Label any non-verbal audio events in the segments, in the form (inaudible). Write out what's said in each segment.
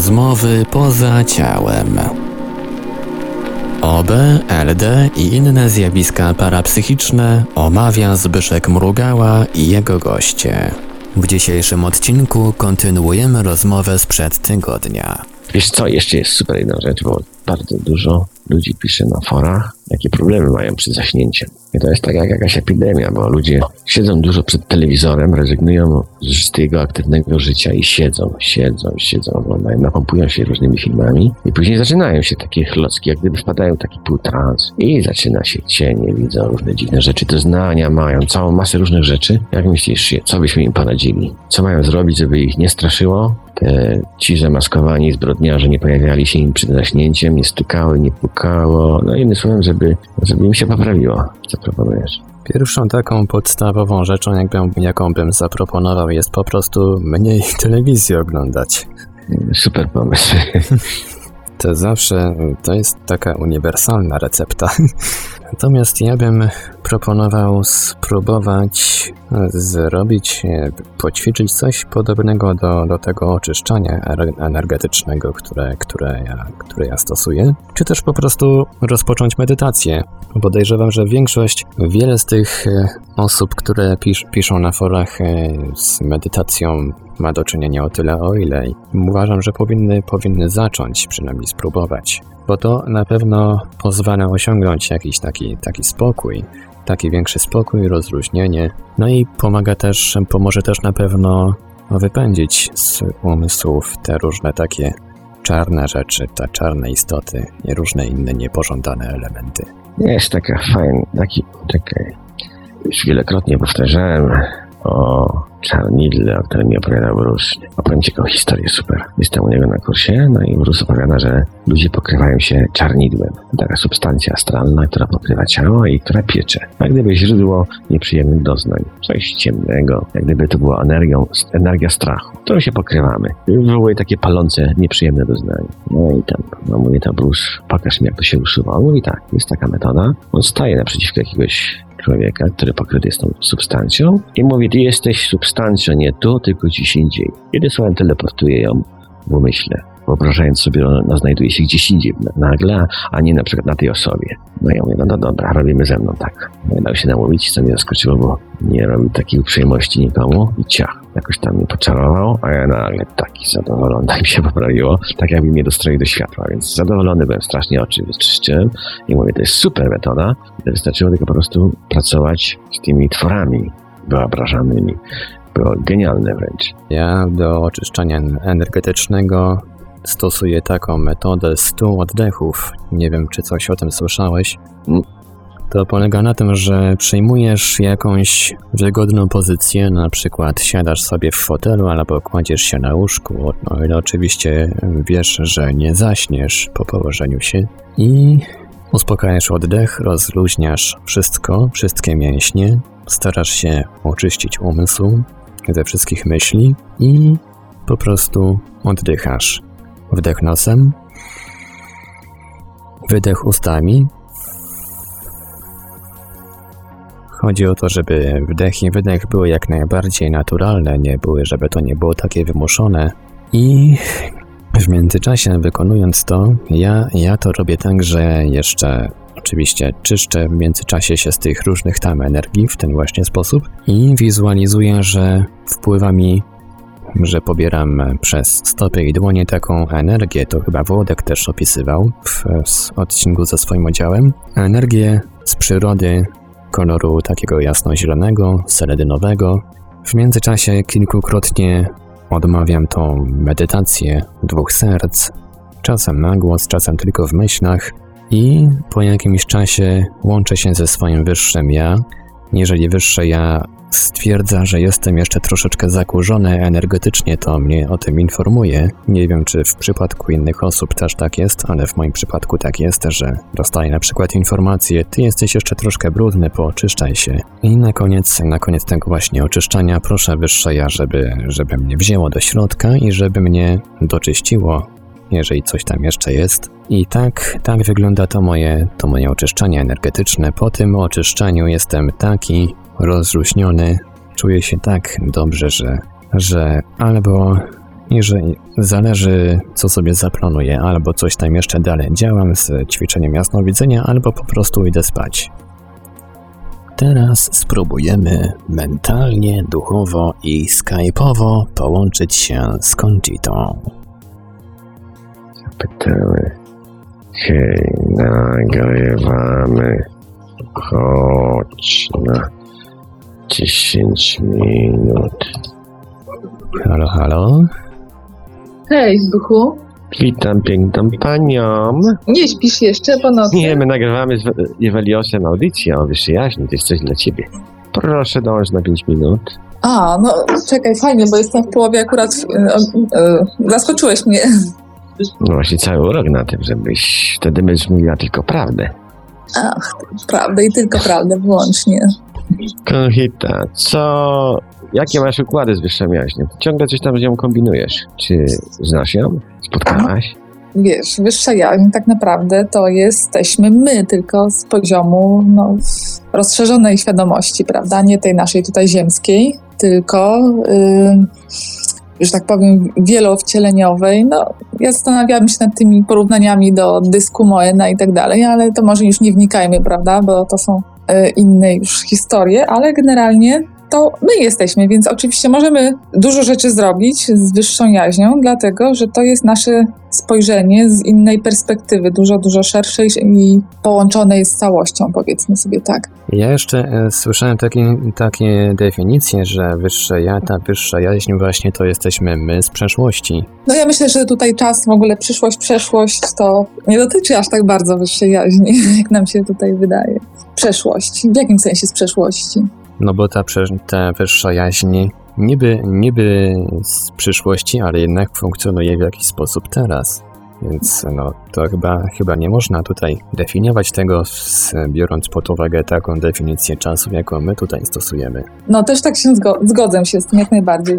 Rozmowy poza ciałem. OB, LD i inne zjawiska parapsychiczne omawia Zbyszek Mrugała i jego goście. W dzisiejszym odcinku kontynuujemy rozmowę sprzed tygodnia. Wiesz co, jeszcze jest super jedna rzecz, bo bardzo dużo ludzi pisze na forach, jakie problemy mają przy zaśnięciem. I to jest tak jak jakaś epidemia, bo ludzie siedzą dużo przed telewizorem, rezygnują z tego aktywnego życia i siedzą, siedzą, siedzą, oglądają, napompują się różnymi filmami i później zaczynają się takie chlocki, jak gdyby wpadają w taki półtrans i zaczyna się cienie, widzą różne dziwne rzeczy, doznania mają, całą masę różnych rzeczy. Jak myślisz, co byśmy im poradzili? Co mają zrobić, żeby ich nie straszyło? Te, ci zamaskowani zbrodniarze nie pojawiali się im przed zaśnięciem, nie stukały, nie pukało, no innym słowem, żeby, żeby im się poprawiło. Co proponujesz? Pierwszą taką podstawową rzeczą, jakbym, jaką bym zaproponował, jest po prostu mniej (laughs) telewizji oglądać. Super pomysł. To zawsze to jest taka uniwersalna recepta. (laughs) Natomiast ja bym proponował spróbować zrobić, poćwiczyć coś podobnego do, do tego oczyszczania energetycznego, które, które, ja, które ja stosuję, czy też po prostu rozpocząć medytację. Podejrzewam, że większość, wiele z tych osób, które pisz, piszą na forach z medytacją ma do czynienia o tyle, o ile uważam, że powinny, powinny zacząć, przynajmniej spróbować, bo to na pewno pozwala osiągnąć jakiś taki, taki spokój, taki większy spokój, rozluźnienie, no i pomaga też, pomoże też na pewno wypędzić z umysłów te różne takie czarne rzeczy, te czarne istoty i różne inne niepożądane elementy. Jest taka fajna, taki, taka, już wielokrotnie powtarzałem o Czarnidle, o którym mi opowiadał Bruce. Opowiem Ci historię super. Jestem u niego na kursie, no i Bruce opowiada, że ludzie pokrywają się czarnidłem. Taka substancja astralna, która pokrywa ciało i która piecze. Jak gdyby źródło nieprzyjemnych doznań. Coś ciemnego, jak gdyby to była energią, energia strachu, którą się pokrywamy. Wywołuje takie palące, nieprzyjemne doznania. No i tam, no mówię to Bruce, pokaż mi jak to się usuwa. On mówi tak, jest taka metoda. On staje naprzeciwko jakiegoś człowieka, który pokryty jest tą substancją i mówi, ty jesteś substancją nie tu, tylko gdzieś indziej. Kiedy słowem teleportuje ją w umyśle, wyobrażając sobie, ona znajduje się gdzieś indziej nagle, a nie na przykład na tej osobie. No ja mówię, no, no dobra, robimy ze mną tak. No i dał się namówić, co mnie zaskoczyło, bo nie robił takiej uprzejmości nikomu i ciach, jakoś tam mnie poczarował, a ja nagle taki zadowolony, tak mi się poprawiło, tak jakby mnie dostroił do światła, więc zadowolony byłem, strasznie oczy wyczyszczyłem i mówię, to jest super metoda, wystarczyło tylko po prostu pracować z tymi tworami wyobrażanymi. Było genialne wręcz. Ja do oczyszczania energetycznego stosuję taką metodę 100 oddechów. Nie wiem, czy coś o tym słyszałeś. To polega na tym, że przyjmujesz jakąś wygodną pozycję, na przykład siadasz sobie w fotelu albo kładziesz się na łóżku, no ile oczywiście wiesz, że nie zaśniesz po położeniu się i uspokajasz oddech, rozluźniasz wszystko, wszystkie mięśnie, starasz się oczyścić umysł ze wszystkich myśli i po prostu oddychasz. Wdech nosem, wydech ustami. Chodzi o to, żeby wdech i wydech były jak najbardziej naturalne, nie były, żeby to nie było takie wymuszone. I w międzyczasie wykonując to, ja, ja to robię tak, że jeszcze oczywiście czyszczę w międzyczasie się z tych różnych tam energii w ten właśnie sposób i wizualizuję, że wpływa mi że pobieram przez stopy i dłonie taką energię, to chyba Włodek też opisywał w, w odcinku ze swoim udziałem, energię z przyrody koloru takiego jasno-zielonego, seledynowego. W międzyczasie kilkukrotnie odmawiam tą medytację dwóch serc, czasem na głos, czasem tylko w myślach i po jakimś czasie łączę się ze swoim wyższym ja. Jeżeli wyższe ja stwierdza, że jestem jeszcze troszeczkę zakurzony energetycznie, to mnie o tym informuje. Nie wiem, czy w przypadku innych osób też tak jest, ale w moim przypadku tak jest, że dostaję na przykład informację, ty jesteś jeszcze troszkę brudny, pooczyszczaj się. I na koniec, na koniec tego właśnie oczyszczania proszę wyższe ja, żeby, żeby mnie wzięło do środka i żeby mnie doczyściło jeżeli coś tam jeszcze jest. I tak, tak wygląda to moje, to moje oczyszczanie energetyczne. Po tym oczyszczaniu jestem taki rozluźniony, czuję się tak dobrze, że, że albo i że zależy, co sobie zaplanuję, albo coś tam jeszcze dalej działam z ćwiczeniem jasnowidzenia, albo po prostu idę spać. Teraz spróbujemy mentalnie, duchowo i skype'owo połączyć się z Conchitą. Pytamy. Hej, nagrywamy. Chodź na 10 minut. Halo, halo? Hej, duchu. Witam piękną panią. Nie śpisz jeszcze po nocy? Nie, my nagrywamy z Eweliosem audycję o wyższej jaźni. To jest coś dla ciebie. Proszę dołącz na 5 minut. A, no czekaj, fajnie, bo jestem w połowie akurat... E, e, zaskoczyłeś mnie. No właśnie cały urok na tym, żebyś wtedy będziesz mówiła tylko prawdę. Ach, prawdę i tylko prawdę wyłącznie. Konchita, co... Jakie masz układy z wyższą jaźnią? Ciągle coś tam z nią kombinujesz. Czy znasz ją? Spotkałaś? Wiesz, wyższa jaźń tak naprawdę to jesteśmy my, tylko z poziomu no, rozszerzonej świadomości, prawda? Nie tej naszej tutaj ziemskiej, tylko... Yy, że tak powiem, wielowcieleniowej. No, ja zastanawiałam się nad tymi porównaniami do dysku Moena i tak dalej, ale to może już nie wnikajmy, prawda, bo to są inne już historie, ale generalnie to my jesteśmy, więc oczywiście możemy dużo rzeczy zrobić z wyższą jaźnią, dlatego że to jest nasze spojrzenie z innej perspektywy, dużo, dużo szerszej i połączonej z całością, powiedzmy sobie tak. Ja jeszcze e, słyszałem takie, takie definicje, że wyższe ja, ta wyższa jaźń właśnie to jesteśmy my z przeszłości. No ja myślę, że tutaj czas, w ogóle przyszłość, przeszłość to nie dotyczy aż tak bardzo wyższej jaźni, (laughs) jak nam się tutaj wydaje. Przeszłość. W jakim sensie z przeszłości? No bo ta, ta wyższa jaźń niby, niby z przyszłości, ale jednak funkcjonuje w jakiś sposób teraz. Więc no, to chyba, chyba nie można tutaj definiować tego, z, biorąc pod uwagę taką definicję czasu, jaką my tutaj stosujemy. No też tak się zgo- zgodzę się z tym jak najbardziej.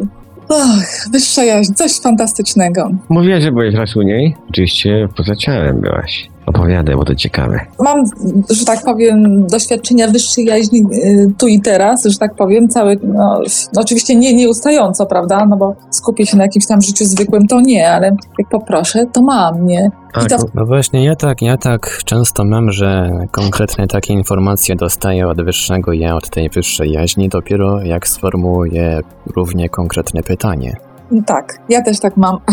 Och, wyższa jaźń, coś fantastycznego. Mówiłaś, że byłeś raz u niej? Oczywiście poza ciałem byłaś. Opowiadaj, bo to ciekawe. Mam, że tak powiem, doświadczenia wyższej jaźni y, tu i teraz, że tak powiem, cały, no, no oczywiście nie nieustająco, prawda, no bo skupię się na jakimś tam życiu zwykłym, to nie, ale jak poproszę, to mam, nie? I to ko- No właśnie, ja tak, ja tak często mam, że konkretne takie informacje dostaję od wyższego ja, od tej wyższej jaźni, dopiero jak sformułuję równie konkretne pytanie. Tak, ja też tak mam. (laughs)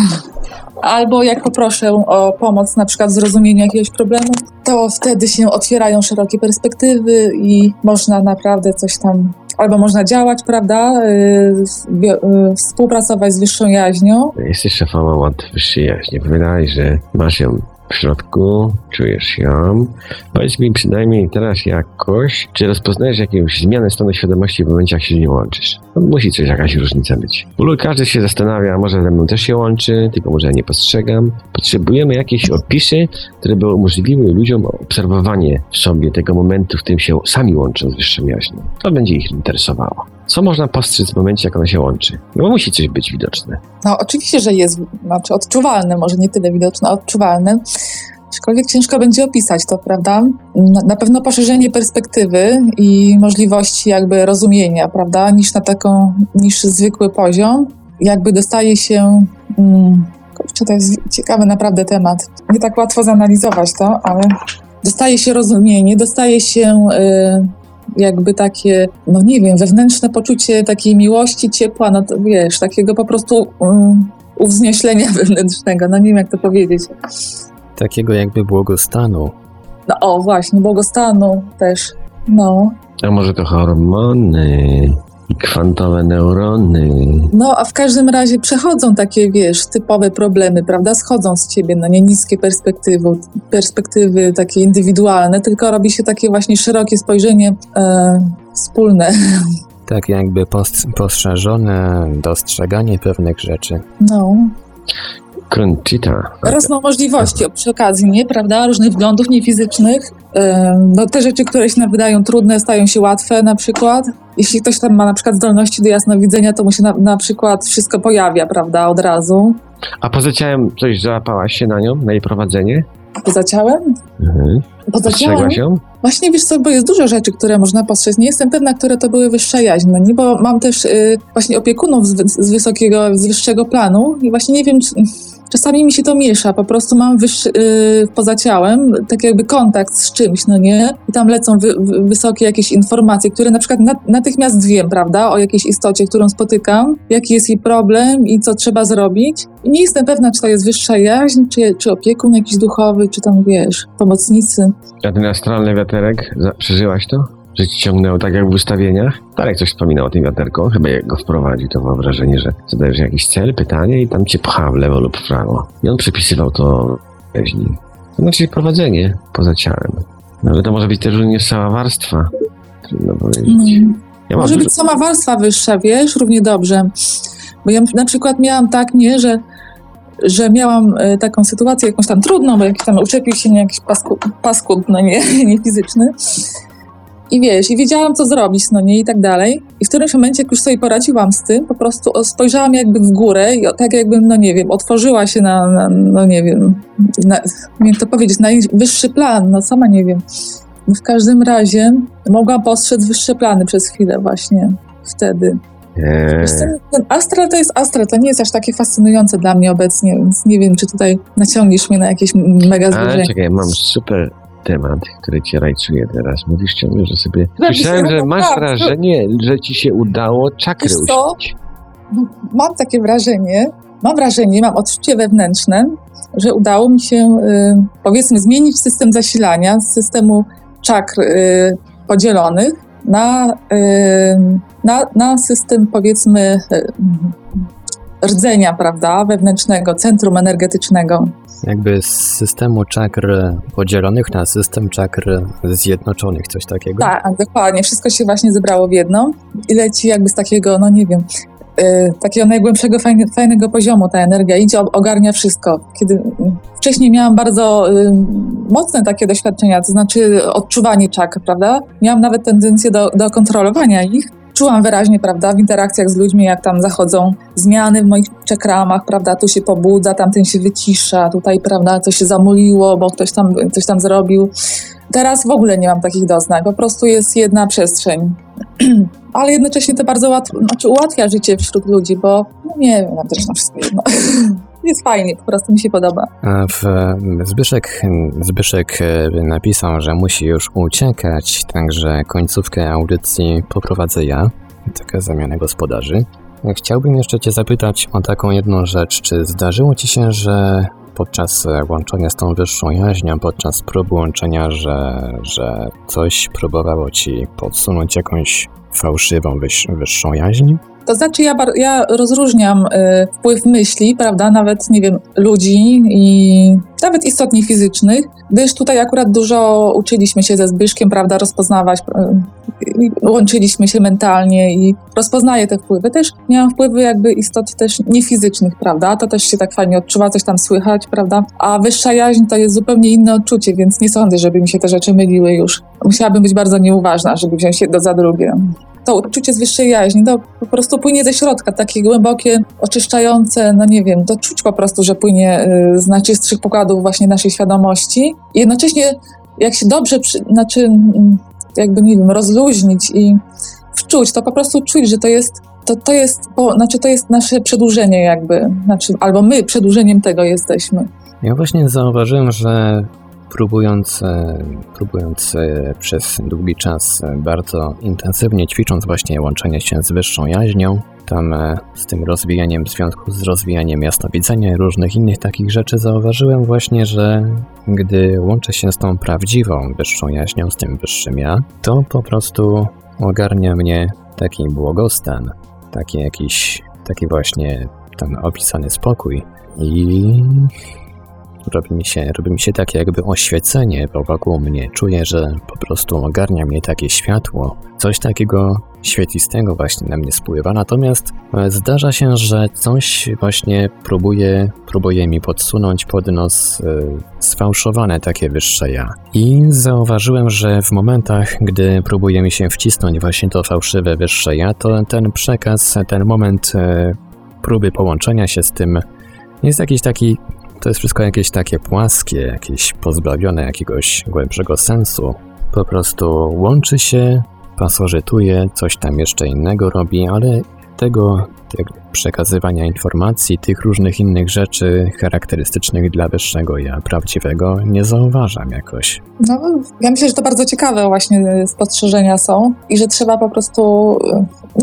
Albo jak poproszę o pomoc na przykład w zrozumieniu jakiegoś problemu, to wtedy się otwierają szerokie perspektywy i można naprawdę coś tam, albo można działać, prawda, bio- yy, współpracować z wyższą jaźnią. Jesteś szefową od wyższej jaźni. Wydaje, że masz ją w środku, czujesz ją. Powiedz mi przynajmniej teraz jakoś, czy rozpoznajesz jakąś zmianę stanu świadomości w momencie, jak się z nią łączysz? No, musi coś, jakaś różnica być. Bo każdy się zastanawia, może ze mną też się łączy, tylko może ja nie postrzegam. Potrzebujemy jakieś opisy, które by umożliwiły ludziom obserwowanie w sobie tego momentu, w którym się sami łączą z wyższą jaźnią. To będzie ich interesowało. Co można postrzec w momencie, jak ona się łączy? No bo musi coś być widoczne. No oczywiście, że jest, znaczy odczuwalne, może nie tyle widoczne, odczuwalne. Aczkolwiek ciężko będzie opisać to, prawda? Na, pewno poszerzenie perspektywy i możliwości jakby rozumienia, prawda? Niż na taką, niż zwykły poziom. Jakby dostaje się... Mm, kurczę, to jest ciekawy naprawdę temat. Nie tak łatwo zanalizować to, ale dostaje się rozumienie, dostaje się... Y, jakby takie, no nie wiem, wewnętrzne poczucie takiej miłości, ciepła, no to wiesz, takiego po prostu um, uwznieślenia (laughs) wewnętrznego, no nie wiem jak to powiedzieć. Takiego jakby błogostanu. No o, właśnie, błogostanu też, no. A może to hormony i kwantowe neurony? No, a w każdym razie przechodzą takie, wiesz, typowe problemy, prawda? Schodzą z ciebie, no nie niskie perspektywy, perspektywy takie indywidualne, tylko robi się takie właśnie szerokie spojrzenie e, wspólne. Tak jakby post- postrzeżone dostrzeganie pewnych rzeczy. No, Conchita. Rosną możliwości przy okazji, nie, prawda? Różnych wglądów niefizycznych. No, te rzeczy, które się nam wydają trudne, stają się łatwe na przykład. Jeśli ktoś tam ma na przykład zdolności do jasnowidzenia, to mu się na, na przykład wszystko pojawia, prawda, od razu. A poza ciałem coś załapałaś się na nią, na jej prowadzenie? Poza ciałem? Mhm. Dostrzegłaś ją? Właśnie wiesz co, bo jest dużo rzeczy, które można postrzec. Nie jestem pewna, które to były wyższa jaźń, no nie, bo mam też y, właśnie opiekunów z, z wysokiego, z wyższego planu i właśnie nie wiem, czy, czasami mi się to miesza, po prostu mam wyższy, y, poza ciałem tak jakby kontakt z czymś, no nie, i tam lecą wy, wy, wysokie jakieś informacje, które na przykład nat, natychmiast wiem, prawda, o jakiejś istocie, którą spotykam, jaki jest jej problem i co trzeba zrobić. I nie jestem pewna, czy to jest wyższa jaźń, czy, czy opiekun jakiś duchowy, czy tam, wiesz, pomocnicy. A ten astralny wiaterek, przeżyłaś to? Ciągnęło tak jak w ustawieniach? Darek coś wspominał o tym wiaterku, chyba jak go wprowadził, to mam wrażenie, że zadajesz jakiś cel, pytanie i tam cię pcha w lewo lub w prawo. I on przypisywał to jaźni. To znaczy prowadzenie poza ciałem. No ale to może być też również cała warstwa. Trudno powiedzieć. Mm. Ja Może dużo- być sama warstwa wyższa, wiesz, równie dobrze. Bo ja na przykład miałam tak, nie, że, że miałam e, taką sytuację jakąś tam trudną, bo jakiś tam uczepił się mnie jakiś pasku, paskud, no nie, (laughs) nie fizyczny. I wiesz, i wiedziałam, co zrobić, no nie, i tak dalej. I w którymś momencie, jak już sobie poradziłam z tym, po prostu spojrzałam jakby w górę i tak jakbym, no nie wiem, otworzyła się na, na no nie wiem, na, jak to powiedzieć, na wyższy plan, no sama nie wiem. No w każdym razie mogłam postrzec wyższe plany przez chwilę właśnie wtedy. Eee, ten, ten astral to jest astral, to nie jest aż takie fascynujące dla mnie obecnie, więc nie wiem, czy tutaj naciągniesz mnie na jakieś mega ale zbliżenie. czekaj, mam super temat, który cię rajcuje teraz. Mówisz ciągle, że sobie... Się że masz wrażenie, że ci się udało czakry uścić. Mam takie wrażenie, mam wrażenie, mam odczucie wewnętrzne, że udało mi się, y, powiedzmy, zmienić system zasilania z systemu czakr y, podzielonych na, y, na, na system, powiedzmy, rdzenia, prawda, wewnętrznego, centrum energetycznego. Jakby z systemu czakr podzielonych na system czakr zjednoczonych, coś takiego. Tak, dokładnie. Wszystko się właśnie zebrało w jedno i leci jakby z takiego, no nie wiem, y, takiego najgłębszego, fajne, fajnego poziomu ta energia idzie, ogarnia wszystko. Kiedy wcześniej miałam bardzo y, mocne takie doświadczenia, to znaczy odczuwanie czakr, prawda? Miałam nawet tendencję do, do kontrolowania ich. Czułam wyraźnie, prawda, w interakcjach z ludźmi, jak tam zachodzą zmiany w moich czakramach, prawda, tu się pobudza, tamten się wycisza, tutaj, prawda, coś się zamuliło, bo ktoś tam coś tam zrobił. Teraz w ogóle nie mam takich doznań, po prostu jest jedna przestrzeń. (clears throat) Ale jednocześnie to bardzo znaczy ułatwia życie wśród ludzi, bo no nie wiem, mam też na wszystko jedno. (laughs) Jest fajnie, po prostu mi się podoba. W, Zbyszek, Zbyszek e, napisał, że musi już uciekać, także końcówkę audycji poprowadzę ja, taka zamiana gospodarzy. Chciałbym jeszcze Cię zapytać o taką jedną rzecz. Czy zdarzyło Ci się, że podczas łączenia z tą wyższą jaźnią, podczas próby łączenia, że, że coś próbowało Ci podsunąć jakąś fałszywą, wyż, wyższą jaźń? To znaczy, ja, ja rozróżniam y, wpływ myśli, prawda, nawet, nie wiem, ludzi i nawet istot niefizycznych, gdyż tutaj akurat dużo uczyliśmy się ze Zbyszkiem, prawda, rozpoznawać, y, łączyliśmy się mentalnie i rozpoznaję te wpływy. Też miałam wpływy jakby istot też niefizycznych, prawda, to też się tak fajnie odczuwa, coś tam słychać, prawda, a wyższa jaźń to jest zupełnie inne odczucie, więc nie sądzę, żeby mi się te rzeczy myliły już. Musiałabym być bardzo nieuważna, żeby wziąć jedno za drugie to uczucie z wyższej jaźni, to po prostu płynie ze środka, takie głębokie, oczyszczające, no nie wiem, to czuć po prostu, że płynie y, z naczystszych pokładów właśnie naszej świadomości. I jednocześnie jak się dobrze, przy, znaczy mm, jakby, nie wiem, rozluźnić i wczuć, to po prostu czuć, że to jest to, to jest, bo, znaczy to jest nasze przedłużenie jakby, znaczy, albo my przedłużeniem tego jesteśmy. Ja właśnie zauważyłem, że próbując, e, próbując e, przez długi czas e, bardzo intensywnie ćwicząc właśnie łączenie się z wyższą jaźnią, tam z tym rozwijaniem w związku z rozwijaniem jasnowidzenia i różnych innych takich rzeczy zauważyłem właśnie, że gdy łączę się z tą prawdziwą wyższą jaźnią, z tym wyższym ja, to po prostu ogarnia mnie taki błogostan, taki jakiś, taki właśnie ten opisany spokój i robi mi się, robi mi się takie jakby oświecenie wokół mnie. Czuję, że po prostu ogarnia mnie takie światło. Coś takiego świetlistego właśnie na mnie spływa. Natomiast e, zdarza się, że coś właśnie próbuje, próbuje mi podsunąć pod nos e, sfałszowane takie wyższe ja. I zauważyłem, że w momentach, gdy próbuje mi się wcisnąć właśnie to fałszywe wyższe ja, to ten przekaz, ten moment e, próby połączenia się z tym jest jakiś taki To jest wszystko jakieś takie płaskie, jakieś pozbawione jakiegoś głębszego sensu. Po prostu łączy się, pasożytuje, coś tam jeszcze innego robi, ale tego, przekazywania informacji, tych różnych innych rzeczy charakterystycznych dla wyższego ja prawdziwego nie zauważam jakoś. No, ja myślę, że to bardzo ciekawe właśnie spostrzeżenia są i że trzeba po prostu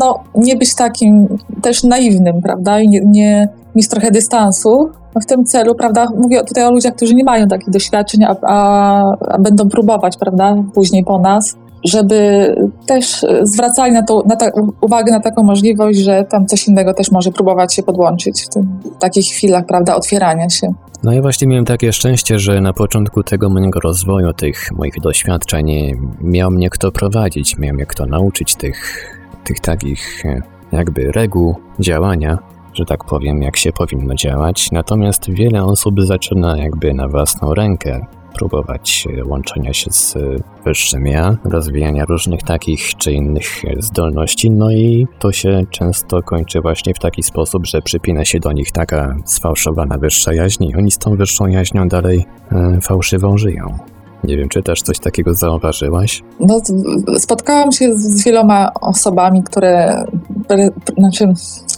no, nie być takim też naiwnym, prawda, i nie, nie mieć trochę dystansu w tym celu, prawda, mówię tutaj o ludziach, którzy nie mają takich doświadczeń, a, a, a będą próbować, prawda, później po nas, żeby też zwracali na to, na ta, uwagę na taką możliwość, że tam coś innego też może próbować się podłączyć w, tym, w takich chwilach, prawda, otwierania się. No i właśnie miałem takie szczęście, że na początku tego mojego rozwoju, tych moich doświadczeń, miał mnie kto prowadzić, miał mnie kto nauczyć tych, tych takich jakby reguł działania, że tak powiem, jak się powinno działać. Natomiast wiele osób zaczyna jakby na własną rękę próbować łączenia się z wyższym ja, rozwijania różnych takich czy innych zdolności, no i to się często kończy właśnie w taki sposób, że przypina się do nich taka sfałszowana wyższa jaźń i oni z tą wyższą jaźnią dalej e, fałszywą żyją. Nie wiem, czy też coś takiego zauważyłaś? No, spotkałam się z, wieloma osobami, które pre, znaczy,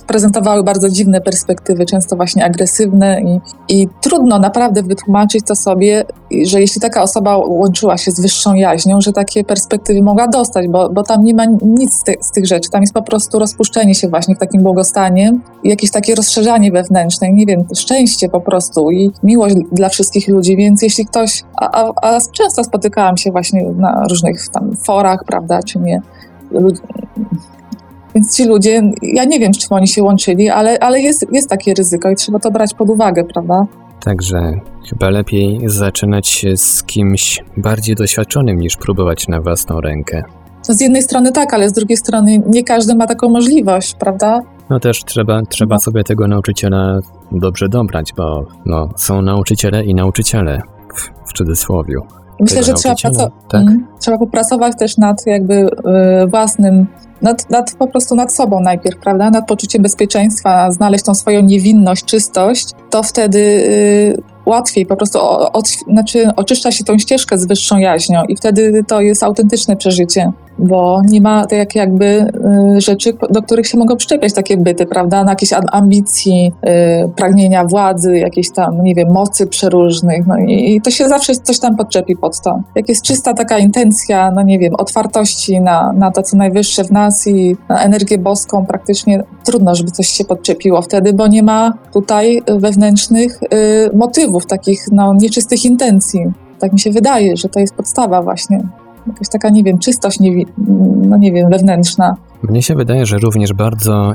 prezentowały bardzo dziwne perspektywy, często właśnie agresywne i, i trudno naprawdę wytłumaczyć to sobie, że jeśli taka osoba łączyła się z wyższą jaźnią, że takie perspektywy mogła dostać, bo, bo tam nie ma nic z, ty, z tych rzeczy. Tam jest po prostu rozpuszczenie się właśnie w takim błogostanie jakieś takie rozszerzanie wewnętrzne, nie wiem, szczęście po prostu i miłość dla wszystkich ludzi, więc jeśli ktoś, a, a, a często spotykałam się właśnie na różnych tam forach, prawda, czy nie, więc ci ludzie, ja nie wiem, czym oni się łączyli, ale, ale jest, jest takie ryzyko i trzeba to brać pod uwagę, prawda? Także chyba lepiej zaczynać się z kimś bardziej doświadczonym niż próbować na własną rękę. No z jednej strony tak, ale z drugiej strony nie każdy ma taką możliwość, prawda? No też trzeba, trzeba no. sobie tego nauczyciela dobrze dobrać, bo no, są nauczyciele i nauczyciele w, w cudzysłowiu. Myślę, że trzeba, praco- tak? mm, trzeba popracować też nad jakby y, własnym nad, nad, po prostu nad sobą najpierw, prawda? Nad poczuciem bezpieczeństwa, znaleźć tą swoją niewinność, czystość, to wtedy y, łatwiej po prostu znaczy oczyszcza się tą ścieżkę z wyższą jaźnią i wtedy to jest autentyczne przeżycie bo nie ma tak jakby y, rzeczy, do których się mogą przyczepiać takie byty, prawda, na jakieś ambicji, y, pragnienia władzy, jakiejś tam, nie wiem, mocy przeróżnych, no i, to się zawsze coś tam podczepi pod to. Jak jest czysta taka intencja, no nie wiem, otwartości na, na to, co najwyższe w nas i na energię boską, praktycznie trudno, żeby coś się podczepiło wtedy, bo nie ma tutaj wewnętrznych y, motywów, takich, no, nieczystych intencji. Tak mi się wydaje, że to jest podstawa właśnie jakaś taka, nie wiem, czystość, nie, no nie wiem, wewnętrzna. Mnie się wydaje, że również bardzo,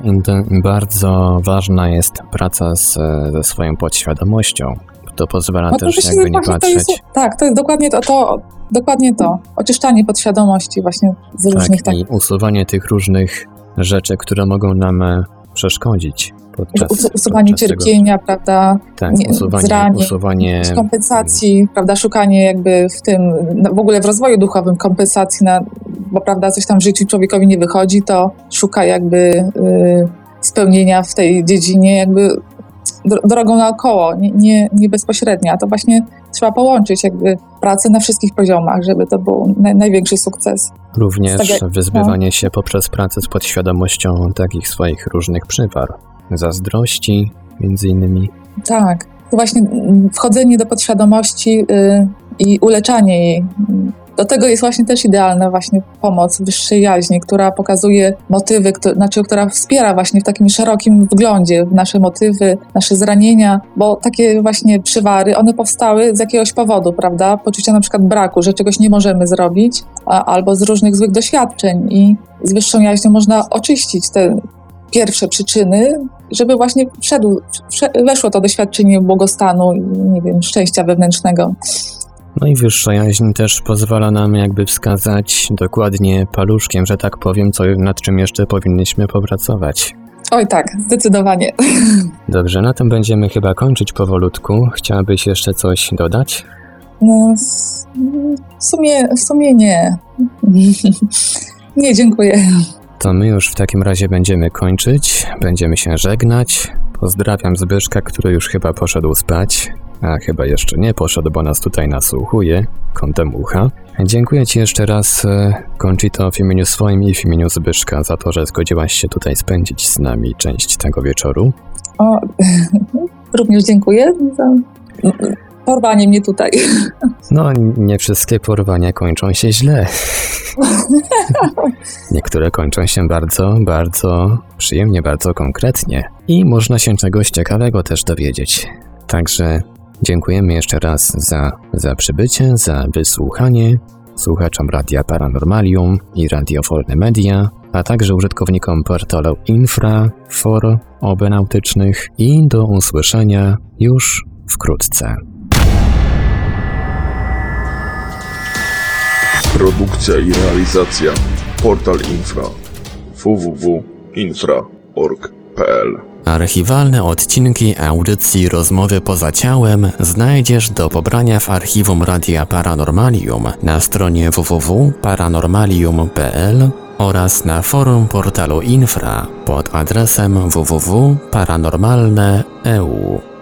bardzo ważna jest praca z, ze swoją podświadomością. To pozwala no to też jakby nie patrzeć. To jest, tak, to jest dokładnie to, to, dokładnie to. Oczyszczanie podświadomości właśnie z tak, różnych... Tak, i usuwanie tych różnych rzeczy, które mogą nam e, przeszkodzić. Podczas, usuwanie podczas cierpienia, tego... prawda? Tak, nie, usuwanie, zranień, usuwanie kompensacji, prawda? Szukanie jakby w tym, no, w ogóle w rozwoju duchowym kompensacji, na, bo prawda, coś tam w życiu człowiekowi nie wychodzi, to szuka jakby y, spełnienia w tej dziedzinie, jakby drogą naokoło, nie, nie, nie bezpośrednio. A to właśnie trzeba połączyć jakby pracę na wszystkich poziomach, żeby to był naj, największy sukces. Również tak wyzbywanie no. się poprzez pracę z podświadomością takich swoich różnych przywar zazdrości między innymi. Tak, właśnie wchodzenie do podświadomości yy, i uleczanie jej. Do tego jest właśnie też idealna właśnie pomoc wyższej jaźni, która pokazuje motywy, kto, znaczy, która wspiera właśnie w takim szerokim wglądzie w nasze motywy, nasze zranienia, bo takie właśnie przywary, one powstały z jakiegoś powodu, prawda? Poczucia na przykład braku, że czegoś nie możemy zrobić, a, albo z różnych złych doświadczeń i z wyższą jaźnią można oczyścić te pierwsze przyczyny, żeby właśnie wszedł, weszło to doświadczenie błogostanu i, nie wiem, szczęścia wewnętrznego. No i wyższa jaźń też pozwala nam jakby wskazać dokładnie paluszkiem, że tak powiem, co, nad czym jeszcze powinniśmy popracować. Oj tak, zdecydowanie. (laughs) Dobrze, na tym będziemy chyba kończyć powolutku. Chciałabyś jeszcze coś dodać? No, w sumie, w sumie nie. (laughs) nie, dziękuję. To my już w takim razie będziemy kończyć, będziemy się żegnać. Pozdrawiam Zbyszka, który już chyba poszedł spać. a chyba jeszcze nie poszedł, bo nas tutaj nasłuchuje kątem ucha. Dziękuję Ci jeszcze raz, e, Conchito, w imieniu swoim i w imieniu Zbyszka za to, że zgodziłaś się tutaj spędzić z nami część tego wieczoru. O, (laughs) również dziękuję za porwanie mnie tutaj. No, nie wszystkie porwania kończą się źle. (laughs) Niektóre kończą się bardzo, bardzo przyjemnie, bardzo konkretnie i można się czegoś ciekawego też dowiedzieć. Także dziękujemy jeszcze raz za, za przybycie, za wysłuchanie słuchaczom Radia Paranormalium i Radio Wolne Media, a także użytkownikom portalu Infra, for obenautycznych i do usłyszenia już wkrótce. Produkcja i realizacja Portal Infra www.infra.org.pl Archiwalne odcinki audycji Rozmowy poza ciałem znajdziesz do pobrania w archiwum Radia Paranormalium na stronie www.paranormalium.pl oraz na forum portalu Infra pod adresem www.paranormalne.eu.